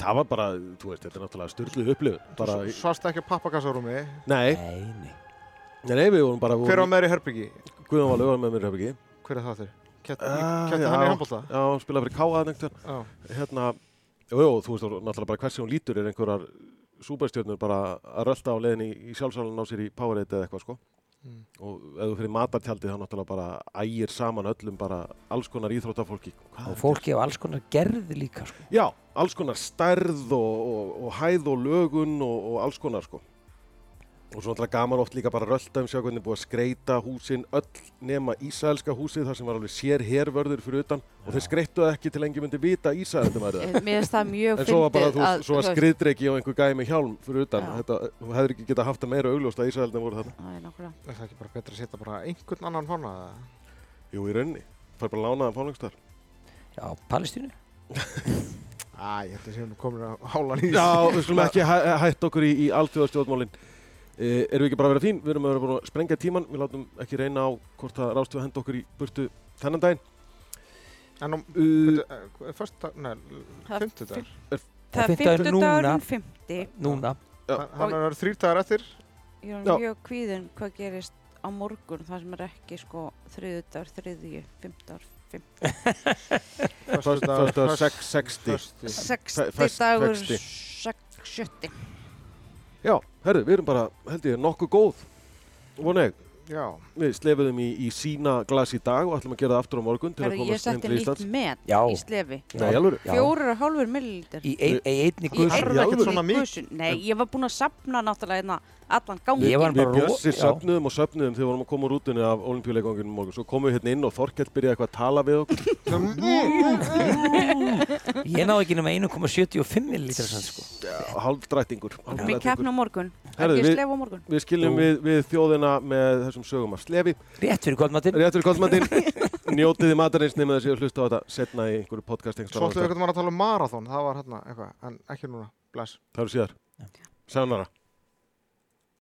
Það var bara, þú veist, þetta er náttúrulega styrlu upplifun bara, svast ekki á pappakassarúmi, Nei, Nei, nei nei, nei, við vorum bara hver var með þér í herbyggi? Guðan var lögur með mér hefði ekki Hver er það þeir? Kett, Ah, hann í handbólta? Já, spilaði fyrir Káa nefnt Já. Hérna, jú, jú, þú veist, náttúrulega bara hversi hún lítur er einhverjar súperstjörnur bara að rölda á leiðinni í, í sjálfsálun á sér í Powerade eða eitthvað, sko Mm. og ef þú fyrir matartjaldi þá náttúrulega bara ægir saman öllum bara alls konar íþróttafólki Hvað og fólki af alls konar gerði líka sko. Já, alls konar stærð og, og, og hæð og lögun og, og alls konar sko. Og svo náttúrulega gaman oft líka bara að rölda um sjá hvernig er búið að skreita húsin öll nema Ísraelska húsið þar sem var alveg sér hervörður fyrir utan og þeir skreittu það ekki til lengi myndi vita Ísraeldum var það. Mér finnst það mjög En svo var bara, fyndið þú veist- skriðdreki og einhver með hjálm fyrir utan. Já. Þetta, þú hefur ekki getað haft það meira augljóst að Ísraeldum voru þarna. Það er. Er það ekki bara betra að setja bara einhvern annan eða? Jú, í rauninni. Fær bara lánaðan Palestínu Æ, ég held að séum nú komin að hálan í Já, við skulum ekki hæ hætt okkur í, í alltjóðastjórnmálin. Uh, erum við ekki bara að vera fín? Við erum að vera búin að sprengja tíman. Við látum ekki reyna á hvort að rástu að henda okkur í burtu þennan daginn. En á, Uh, uh, fyrsta, nei, Það er fymtudagur. Það er núna. fimmtudagurinn fimmti. Núna Já. Hann er þrýr dagar eftir. Ég er mjög kvíðin hvað gerist á morgun það sem er ekki sko þriðudagur, þriðji, fimmtar, fimm. Föstudagur, Föstudagur föst- 60. föstu. Sexti fest- dagur, vexti. sex, sjötti. Já, herru, við erum bara, held ég, nokkuð góð. Vona ég, Já, við slefiðum í, í sína glas í dag og ætlum að gera það aftur á morgun til Herru, að ég komast heim setti til nýtt Íslands. met Já. í slefi. Nei, alveg. Já. Fjórir og hálfur millilítur. Í ein, ein, einni Ég guðs er Í mikið. gusun. Nei, ég var búin að sapna náttúrulega hérna allan. Ég var Við bara ró- Bjössi já. söfnuðum og söfnuðum þegar við vorum að koma úr rútunni af olimpíuleikonginum morgun. Svo komum við hérna inn og Þorkell byrjaði eitthvað að tala við okkur. Ég náði ekki nema 1,75 millilítra sann sko Hálfdrættingur. Mér keppna á morgun. Ekki við- morgun. Við skiljum við, við þjóðina með þessum sögum af slefi. Rétt fyrir kvöldmatinn Rétt fyrir kvöldmatinn. Njótiði matarins nema þess að að hlusta á þetta setna í einhverju podcast svo ætlum við eitthvað að tala um marathón. Það var hérna eitthvað, en ekki núna. bless Það eru síðar. Sænara.